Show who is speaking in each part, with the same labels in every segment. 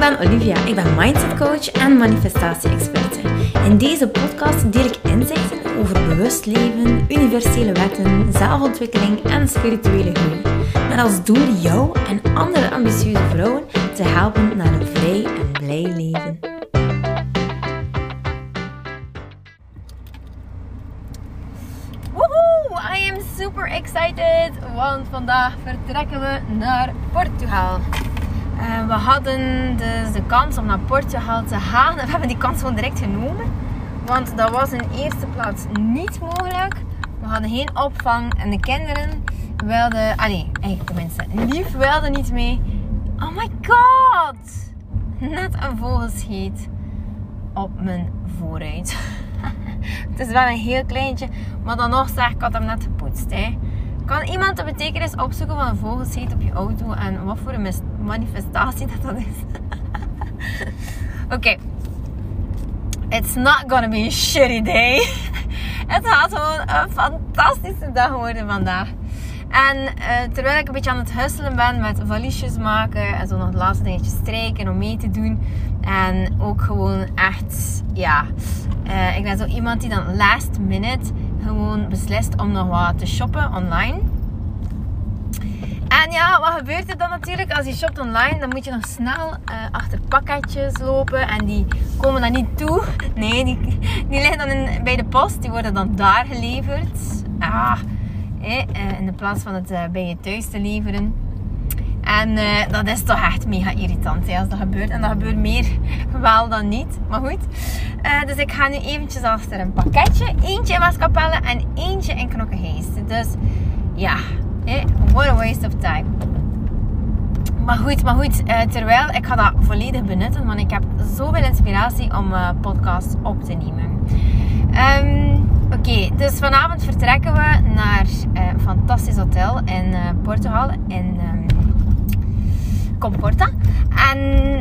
Speaker 1: ben Olivia. Ik ben mindset coach en manifestatie-experte. In deze podcast deel ik inzichten over bewust leven, universele wetten, zelfontwikkeling en spirituele groei. Met als doel jou en andere ambitieuze vrouwen te helpen naar een vrij en blij leven. Woehoe! I am super excited, want vandaag vertrekken we naar Portugal. Uh, we hadden dus de kans om naar Portugal te gaan. We hebben die kans gewoon direct genomen. Want dat was in eerste plaats niet mogelijk. We hadden geen opvang en de kinderen wilden... Ah nee, eigenlijk tenminste. Lief wilde niet mee. Oh my god! Net een vogelscheet op mijn vooruit. Het is wel een heel kleintje. Maar dan nog zeg ik had hem net gepoetst. Hè. Kan iemand de betekenis opzoeken van een vogelscheet op je auto en wat voor een manifestatie dat dat is? Oké. It's not gonna be a shitty day. Het gaat gewoon een fantastische dag worden vandaag. En uh, terwijl ik een beetje aan het husselen ben met valiesjes maken en zo nog de laatste dingetjes strijken om mee te doen. En ook gewoon echt, ja, uh, ik ben zo iemand die dan last minute gewoon beslist om nog wat te shoppen online. En ja, wat gebeurt er dan natuurlijk als je shopt online? Dan moet je nog snel uh, achter pakketjes lopen en die komen dan niet toe. Nee, die, die liggen dan bij de post, die worden dan daar geleverd. Ah, eh, in de plaats van het uh, bij je thuis te leveren. En uh, dat is toch echt mega irritant hè, als dat gebeurt. En dat gebeurt meer wel dan niet. Maar goed. Dus ik ga nu eventjes achter een pakketje. Eentje in Maskapelle en eentje in Knokkengeest. Dus ja, what a waste of time. Maar goed, maar goed. Uh, terwijl ik ga dat volledig benutten. Want ik heb zoveel inspiratie om podcast op te nemen. Um, Oké, dus vanavond vertrekken we naar een fantastisch hotel in Portugal. In Comporta. En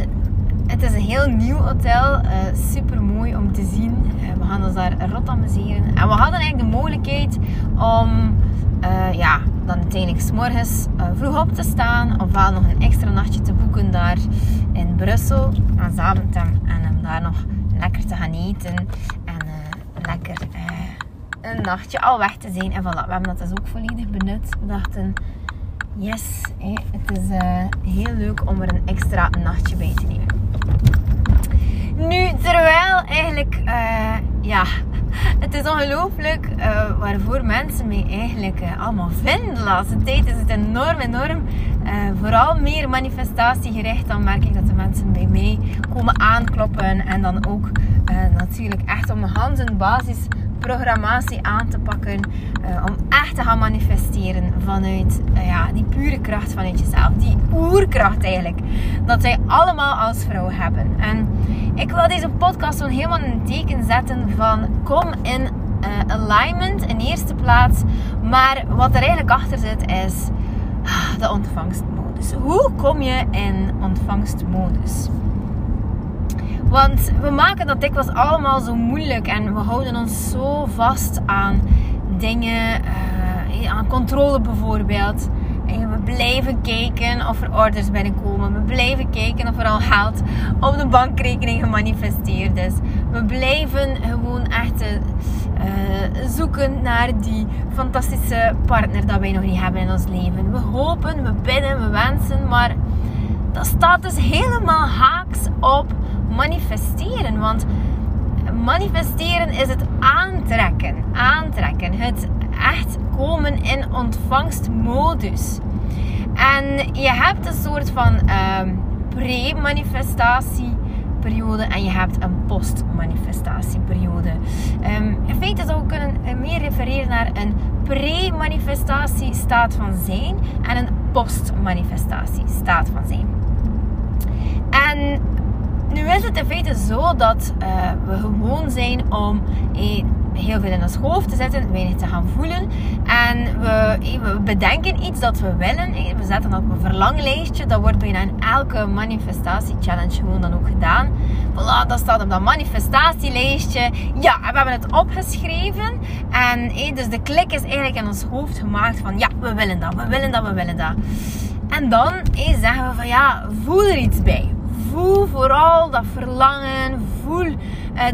Speaker 1: het is een heel nieuw hotel. Uh, super mooi om te zien. Uh, we gaan ons daar rot amuseren. En we hadden eigenlijk de mogelijkheid om uh, ja, dan uiteindelijk s morgens vroeg op te staan. Ofwel nog een extra nachtje te boeken daar in Brussel aan Zaventem. En om daar nog lekker te gaan eten. En lekker een nachtje al weg te zijn. En voilà, we hebben dat dus ook volledig benut. We dachten yes, het is heel leuk om er een extra nachtje bij te nemen. Nu, terwijl eigenlijk, uh, ja, het is ongelooflijk uh, waarvoor mensen mij eigenlijk allemaal vinden. De laatste tijd is het enorm, enorm. vooral meer manifestatiegericht. Dan merk ik dat de mensen bij mij komen aankloppen. En dan ook natuurlijk echt om een basis programmatie aan te pakken. Uh, om echt te gaan manifesteren vanuit uh, ja, die pure kracht vanuit jezelf. Die oerkracht eigenlijk. Dat wij allemaal als vrouw hebben. En ik wil deze podcast gewoon helemaal een teken zetten van kom in uh, alignment in eerste plaats. Maar wat er eigenlijk achter zit is ah, de ontvangstmodus. Hoe kom je in ontvangstmodus? Want we maken dat dikwijls allemaal zo moeilijk en we houden ons zo vast aan dingen, uh, aan controle bijvoorbeeld. En we blijven kijken of er orders binnenkomen. We blijven kijken of er al geld op de bankrekening gemanifesteerd is. We blijven gewoon echt uh, zoeken naar die fantastische partner dat wij nog niet hebben in ons leven. We hopen, we bidden, we wensen, maar dat staat dus helemaal haaks op manifesteren. Want manifesteren is het aantrekken. Aantrekken. Het echt komen in ontvangstmodus. En je hebt een soort van uh, pre-manifestatieperiode en je hebt een post-manifestatieperiode. Um, in feite zou ik kunnen eh, meer refereren naar een pre-manifestatie staat van zijn en een post-manifestatie staat van zijn. En nu is het in feite zo dat uh, we gewoon zijn om eh, heel veel in ons hoofd te zetten, weinig te gaan voelen. En we, eh, bedenken iets dat we willen. Eh, we zetten dat op een verlanglijstje. Dat wordt bijna in elke manifestatie-challenge gewoon dan ook gedaan. Voilà, dat staat op dat manifestatielijstje. Ja, we hebben het opgeschreven. En eh, dus de klik is eigenlijk in ons hoofd gemaakt van ja, we willen dat, we willen dat, we willen dat. En dan eh, zeggen we van ja, voel er iets bij voel vooral dat verlangen. Voel uh,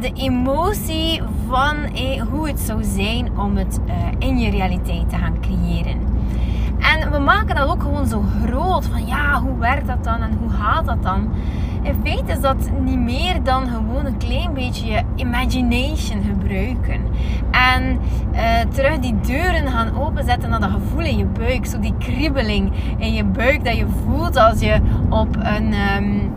Speaker 1: de emotie van eh, hoe het zou zijn om het uh, in je realiteit te gaan creëren. En we maken dat ook gewoon zo groot. Van ja, hoe werkt dat dan en hoe gaat dat dan? In feite is dat niet meer dan gewoon een klein beetje je imagination gebruiken. En terug die deuren gaan openzetten naar dat gevoel in je buik. Zo die kribbeling in je buik dat je voelt als je op een... Um,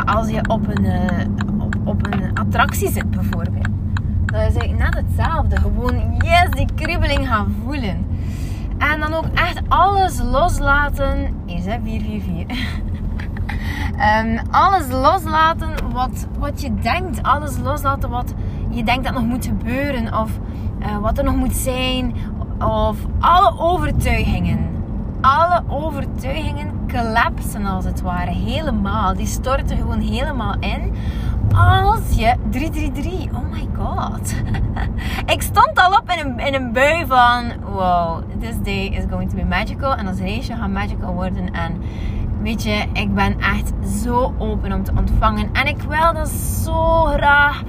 Speaker 1: als je op een, uh, op, op een attractie zit bijvoorbeeld. Dat is eigenlijk net hetzelfde. Gewoon, yes, die kribbeling gaan voelen. En dan ook echt alles loslaten. Is hè, 444. um, alles loslaten wat, wat je denkt. Alles loslaten wat je denkt dat nog moet gebeuren. Of uh, wat er nog moet zijn. Of alle overtuigingen. Alle overtuigingen collapsen als het ware. Helemaal. Die storten gewoon helemaal in als je 333, oh my god. ik stond al op in een, in een bui van, wow, this day is going to be magical. En als race gaat magical worden. En weet je, ik ben echt zo open om te ontvangen. En ik wil dat zo graag,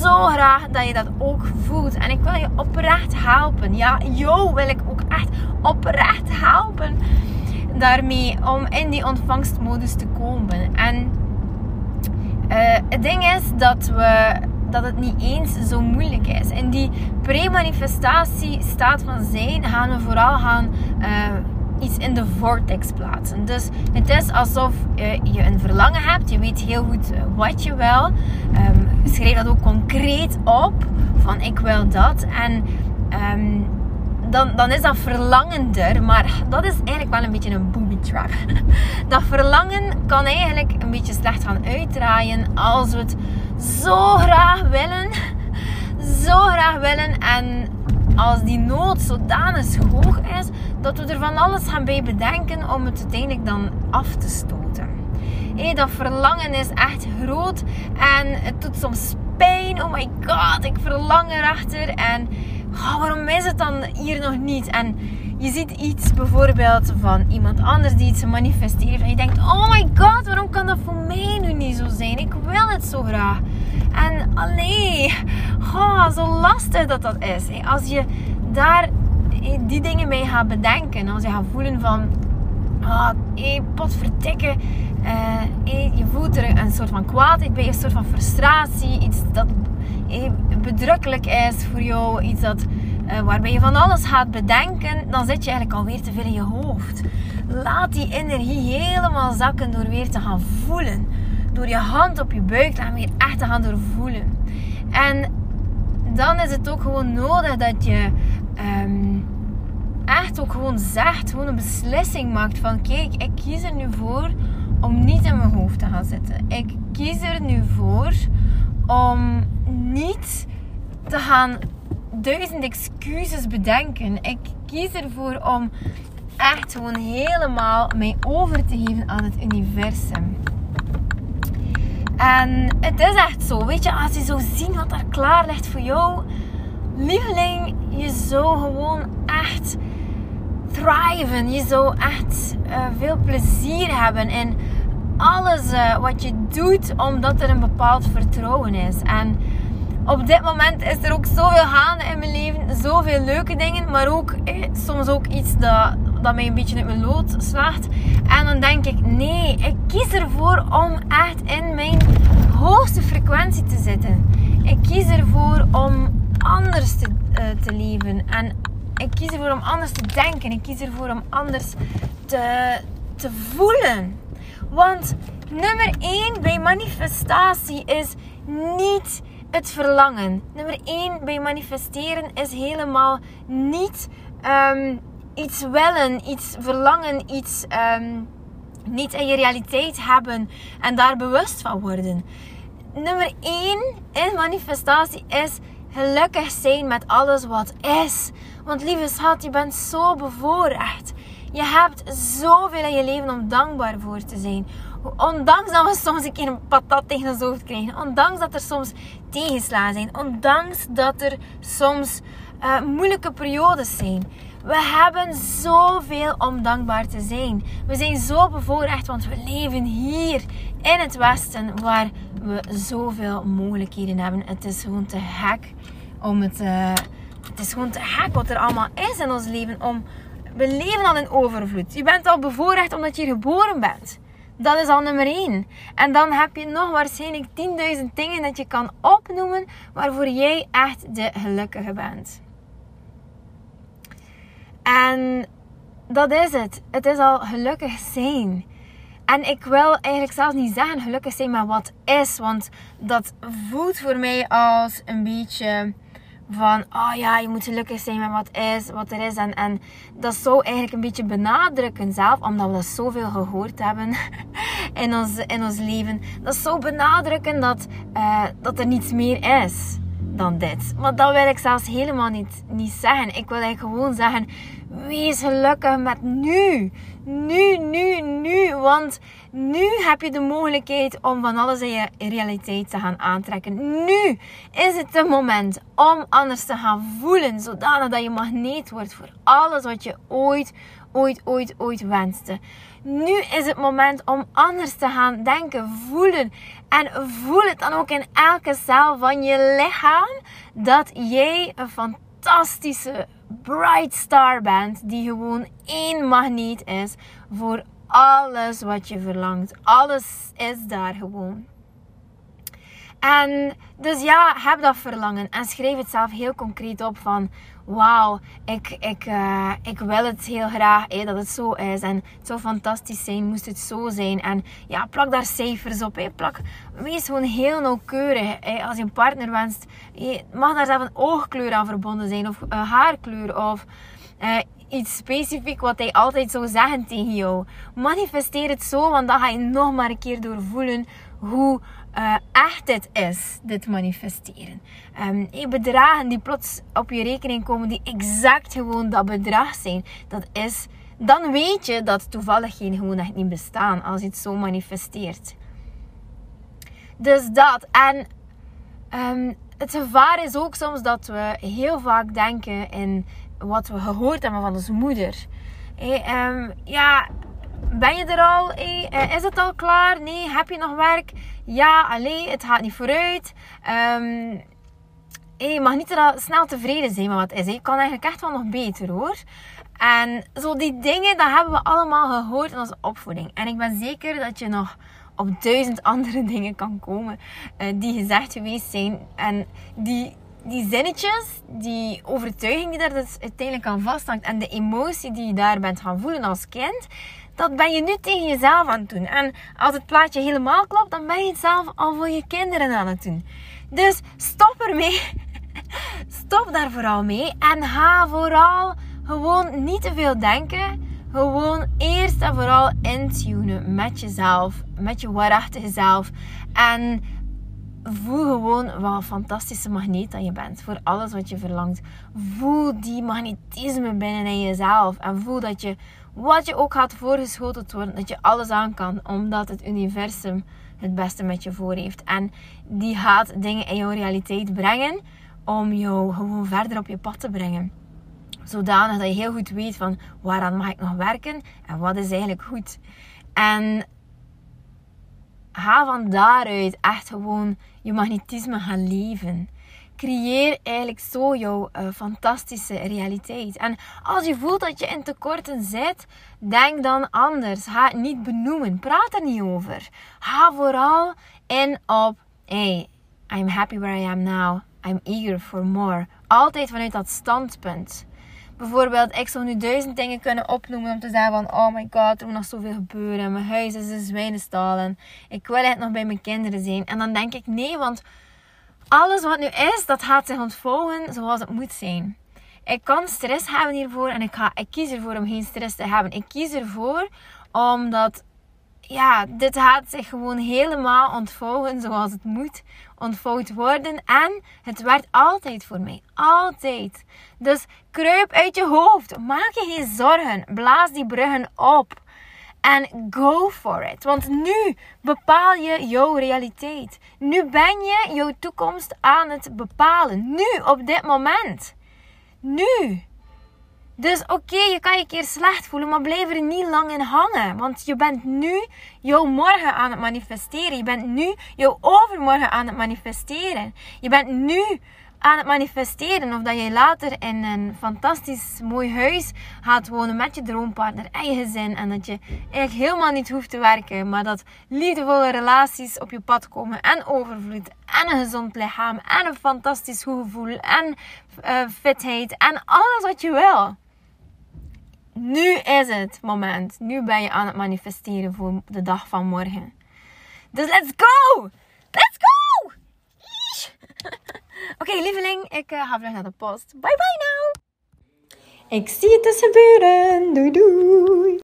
Speaker 1: zo graag dat je dat ook voelt. En ik wil je oprecht helpen. Ja, jou wil ik ook echt oprecht helpen daarmee om in die ontvangstmodus te komen. En uh, het ding is dat, we, dat het niet eens zo moeilijk is. In die pre-manifestatie staat van zijn gaan we vooral gaan uh, iets in de vortex plaatsen. Dus het is alsof uh, je een verlangen hebt. Je weet heel goed wat je wil. Um, schrijf dat ook concreet op. Van ik wil dat. En um, dan, dan is dat verlangender. Maar dat is eigenlijk wel een beetje een booby trap. Dat verlangen kan eigenlijk een beetje slecht gaan uitdraaien als we het zo graag willen. Zo graag willen. En als die nood zodanig hoog is dat we er van alles gaan bij bedenken om het uiteindelijk dan af te stoten. Hey, dat verlangen is echt groot en het doet soms pijn. Oh my god, ik verlang erachter. En oh, waarom is het dan hier nog niet? En je ziet iets bijvoorbeeld van iemand anders die iets manifesteert. En je denkt, oh my god, waarom kan dat voor mij nu niet zo zijn? Ik wil het zo graag. En allee, oh, zo lastig dat dat is. Als je daar die dingen mee gaat bedenken. Als je gaat voelen van, ah, hey, potverdikke. Uh, je voelt er een soort van kwaadheid bij, een soort van frustratie. Iets dat bedrukkelijk is voor jou, iets dat, uh, waarbij je van alles gaat bedenken, dan zit je eigenlijk alweer te veel in je hoofd. Laat die energie helemaal zakken door weer te gaan voelen. Door je hand op je buik te gaan weer echt te gaan doorvoelen. En dan is het ook gewoon nodig dat je um, echt ook gewoon zegt, gewoon een beslissing maakt van kijk, ik kies er nu voor om niet in mijn hoofd te gaan zitten. Ik kies er nu voor om niet te gaan duizend excuses bedenken. Ik kies ervoor om echt gewoon helemaal mij over te geven aan het universum. En het is echt zo, weet je, als je zo zien wat daar klaar ligt voor jou, lieveling, je zou gewoon echt thriven. Je zou echt uh, veel plezier hebben in alles uh, wat je doet, omdat er een bepaald vertrouwen is. En op dit moment is er ook zoveel gaande in mijn leven, zoveel leuke dingen, maar ook eh, soms ook iets dat, dat mij een beetje uit mijn lood slaagt. En dan denk ik, nee, ik kies ervoor om echt in mijn hoogste frequentie te zitten. Ik kies ervoor om anders te, uh, te leven. En ik kies ervoor om anders te denken. Ik kies ervoor om anders te, te voelen. Want nummer 1 bij manifestatie is niet het verlangen. Nummer 1 bij manifesteren is helemaal niet um, iets willen, iets verlangen, iets um, niet in je realiteit hebben en daar bewust van worden. Nummer 1 in manifestatie is gelukkig zijn met alles wat is. Want lieve schat, je bent zo bevoorrecht. Je hebt zoveel in je leven om dankbaar voor te zijn. Ondanks dat we soms een keer een patat tegen ons hoofd krijgen. Ondanks dat er soms tegenslaan zijn. Ondanks dat er soms uh, moeilijke periodes zijn. We hebben zoveel om dankbaar te zijn. We zijn zo bevoorrecht, want we leven hier in het Westen, waar we zoveel mogelijkheden hebben. Het is gewoon te gek om het. Uh, het is gewoon te gek wat er allemaal is in ons leven. Om, we leven al in overvloed. Je bent al bevoorrecht omdat je geboren bent. Dat is al nummer 1. En dan heb je nog waarschijnlijk 10.000 dingen dat je kan opnoemen waarvoor jij echt de gelukkige bent. En dat is het. Het is al gelukkig zijn. En ik wil eigenlijk zelfs niet zeggen gelukkig zijn met wat is. Want dat voelt voor mij als een beetje van, oh ja, je moet gelukkig zijn met wat is, wat er is. En, en dat zou eigenlijk een beetje benadrukken zelf, omdat we dat zoveel gehoord hebben in ons, in ons leven. Dat zou benadrukken dat, uh, dat er niets meer is dan dit. Maar dat wil ik zelfs helemaal niet, niet zeggen. Ik wil eigenlijk gewoon zeggen, wees gelukkig met nu. Nu, nu, nu. Want nu heb je de mogelijkheid om van alles in je realiteit te gaan aantrekken. Nu is het de moment om anders te gaan voelen. Zodanig dat je magneet wordt voor alles wat je ooit, ooit, ooit, ooit wenste. Nu is het moment om anders te gaan denken, voelen. En voel het dan ook in elke cel van je lichaam dat jij een fantastische bright star bent die gewoon één magneet is voor alles wat je verlangt. Alles is daar gewoon. En dus ja, heb dat verlangen en schrijf het zelf heel concreet op van wauw, ik, ik, uh, ik wil het heel graag dat het zo is. En het zou fantastisch zijn, moest het zo zijn. En ja, plak daar cijfers op. Hey. Plak, wees gewoon heel nauwkeurig. Als je een partner wenst, mag daar zelf een oogkleur aan verbonden zijn. Of een haarkleur. Of uh, iets specifiek wat hij altijd zou zeggen tegen jou. Manifesteer het zo, want dan ga je nog maar een keer doorvoelen hoe uh, echt dit is, dit manifesteren. Um, bedragen die plots op je rekening komen, die exact gewoon dat bedrag zijn, dat is, dan weet je dat toevalligheden gewoon echt niet bestaan als je het zo manifesteert. Dus dat. En um, het gevaar is ook soms dat we heel vaak denken in wat we gehoord hebben van onze moeder. Hey, um, ja, ben je er al? Hey, eh, is het al klaar? Nee, heb je nog werk? Ja, alleen, het gaat niet vooruit. Um, je mag niet snel tevreden zijn met wat is. Je kan eigenlijk echt wel nog beter hoor. En zo die dingen, dat hebben we allemaal gehoord in onze opvoeding. En ik ben zeker dat je nog op duizend andere dingen kan komen uh, die gezegd geweest zijn. En die, die zinnetjes, die overtuiging die daar dus uiteindelijk aan vasthangt en de emotie die je daar bent gaan voelen als kind, dat ben je nu tegen jezelf aan het doen. En als het plaatje helemaal klopt, dan ben je het zelf al voor je kinderen aan het doen. Dus stop ermee. Stop daar vooral mee. En ga vooral gewoon niet te veel denken. Gewoon eerst en vooral intunen met jezelf. Met je waarachtige zelf. En voel gewoon wat een fantastische magneet dat je bent voor alles wat je verlangt. Voel die magnetisme binnen in jezelf. En voel dat je, wat je ook gaat voorgeschoteld worden, dat je alles aan kan. Omdat het universum het beste met je voor heeft. En die gaat dingen in jouw realiteit brengen om jou gewoon verder op je pad te brengen. Zodanig dat je heel goed weet van waaraan mag ik nog werken en wat is eigenlijk goed. En ga van daaruit echt gewoon je magnetisme gaan leven. Creëer eigenlijk zo jouw uh, fantastische realiteit. En als je voelt dat je in tekorten zit, denk dan anders. Ga het niet benoemen. Praat er niet over. Ga vooral in op: hey, I'm happy where I am now. I'm eager for more. Altijd vanuit dat standpunt. Bijvoorbeeld, ik zou nu duizend dingen kunnen opnoemen om te zeggen van... Oh my god, er moet nog zoveel gebeuren. Mijn huis is een zwijnenstal en ik wil echt nog bij mijn kinderen zijn. En dan denk ik, nee, want alles wat nu is, dat gaat zich ontvouwen zoals het moet zijn. Ik kan stress hebben hiervoor en ik, ga, ik kies ervoor om geen stress te hebben. Ik kies ervoor omdat ja, dit gaat zich gewoon helemaal ontvouwen zoals het moet ontvouwd worden. En het werkt altijd voor mij. Altijd. Dus kruip uit je hoofd. Maak je geen zorgen. Blaas die bruggen op. En go for it. Want nu bepaal je jouw realiteit. Nu ben je jouw toekomst aan het bepalen. Nu, op dit moment. Nu. Dus oké, je kan je keer slecht voelen, maar blijf er niet lang in hangen. Want je bent nu jouw morgen aan het manifesteren. Je bent nu jouw overmorgen aan het manifesteren. Je bent nu aan het manifesteren. Of dat je later in een fantastisch mooi huis gaat wonen met je droompartner en je gezin. En dat je eigenlijk helemaal niet hoeft te werken. Maar dat liefdevolle relaties op je pad komen. En overvloed. En een gezond lichaam. En een fantastisch goed gevoel. En uh, fitheid. En alles wat je wil. Nu is het moment. Nu ben je aan het manifesteren voor de dag van morgen. Dus let's go! Let's go! Oké, lieveling, ik uh, ga vlug naar de post. Bye bye now! Ik zie het dus gebeuren. Doei doei!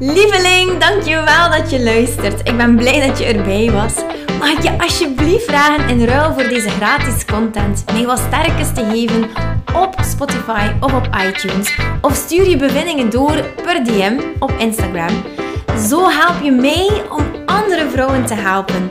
Speaker 1: Lieveling, dankjewel dat je luistert. Ik ben blij dat je erbij was. Mag ik je alsjeblieft vragen in ruil voor deze gratis content mij wat sterkes te geven op Spotify of op iTunes? Of stuur je bevindingen door per DM op Instagram. Zo help je mij om andere vrouwen te helpen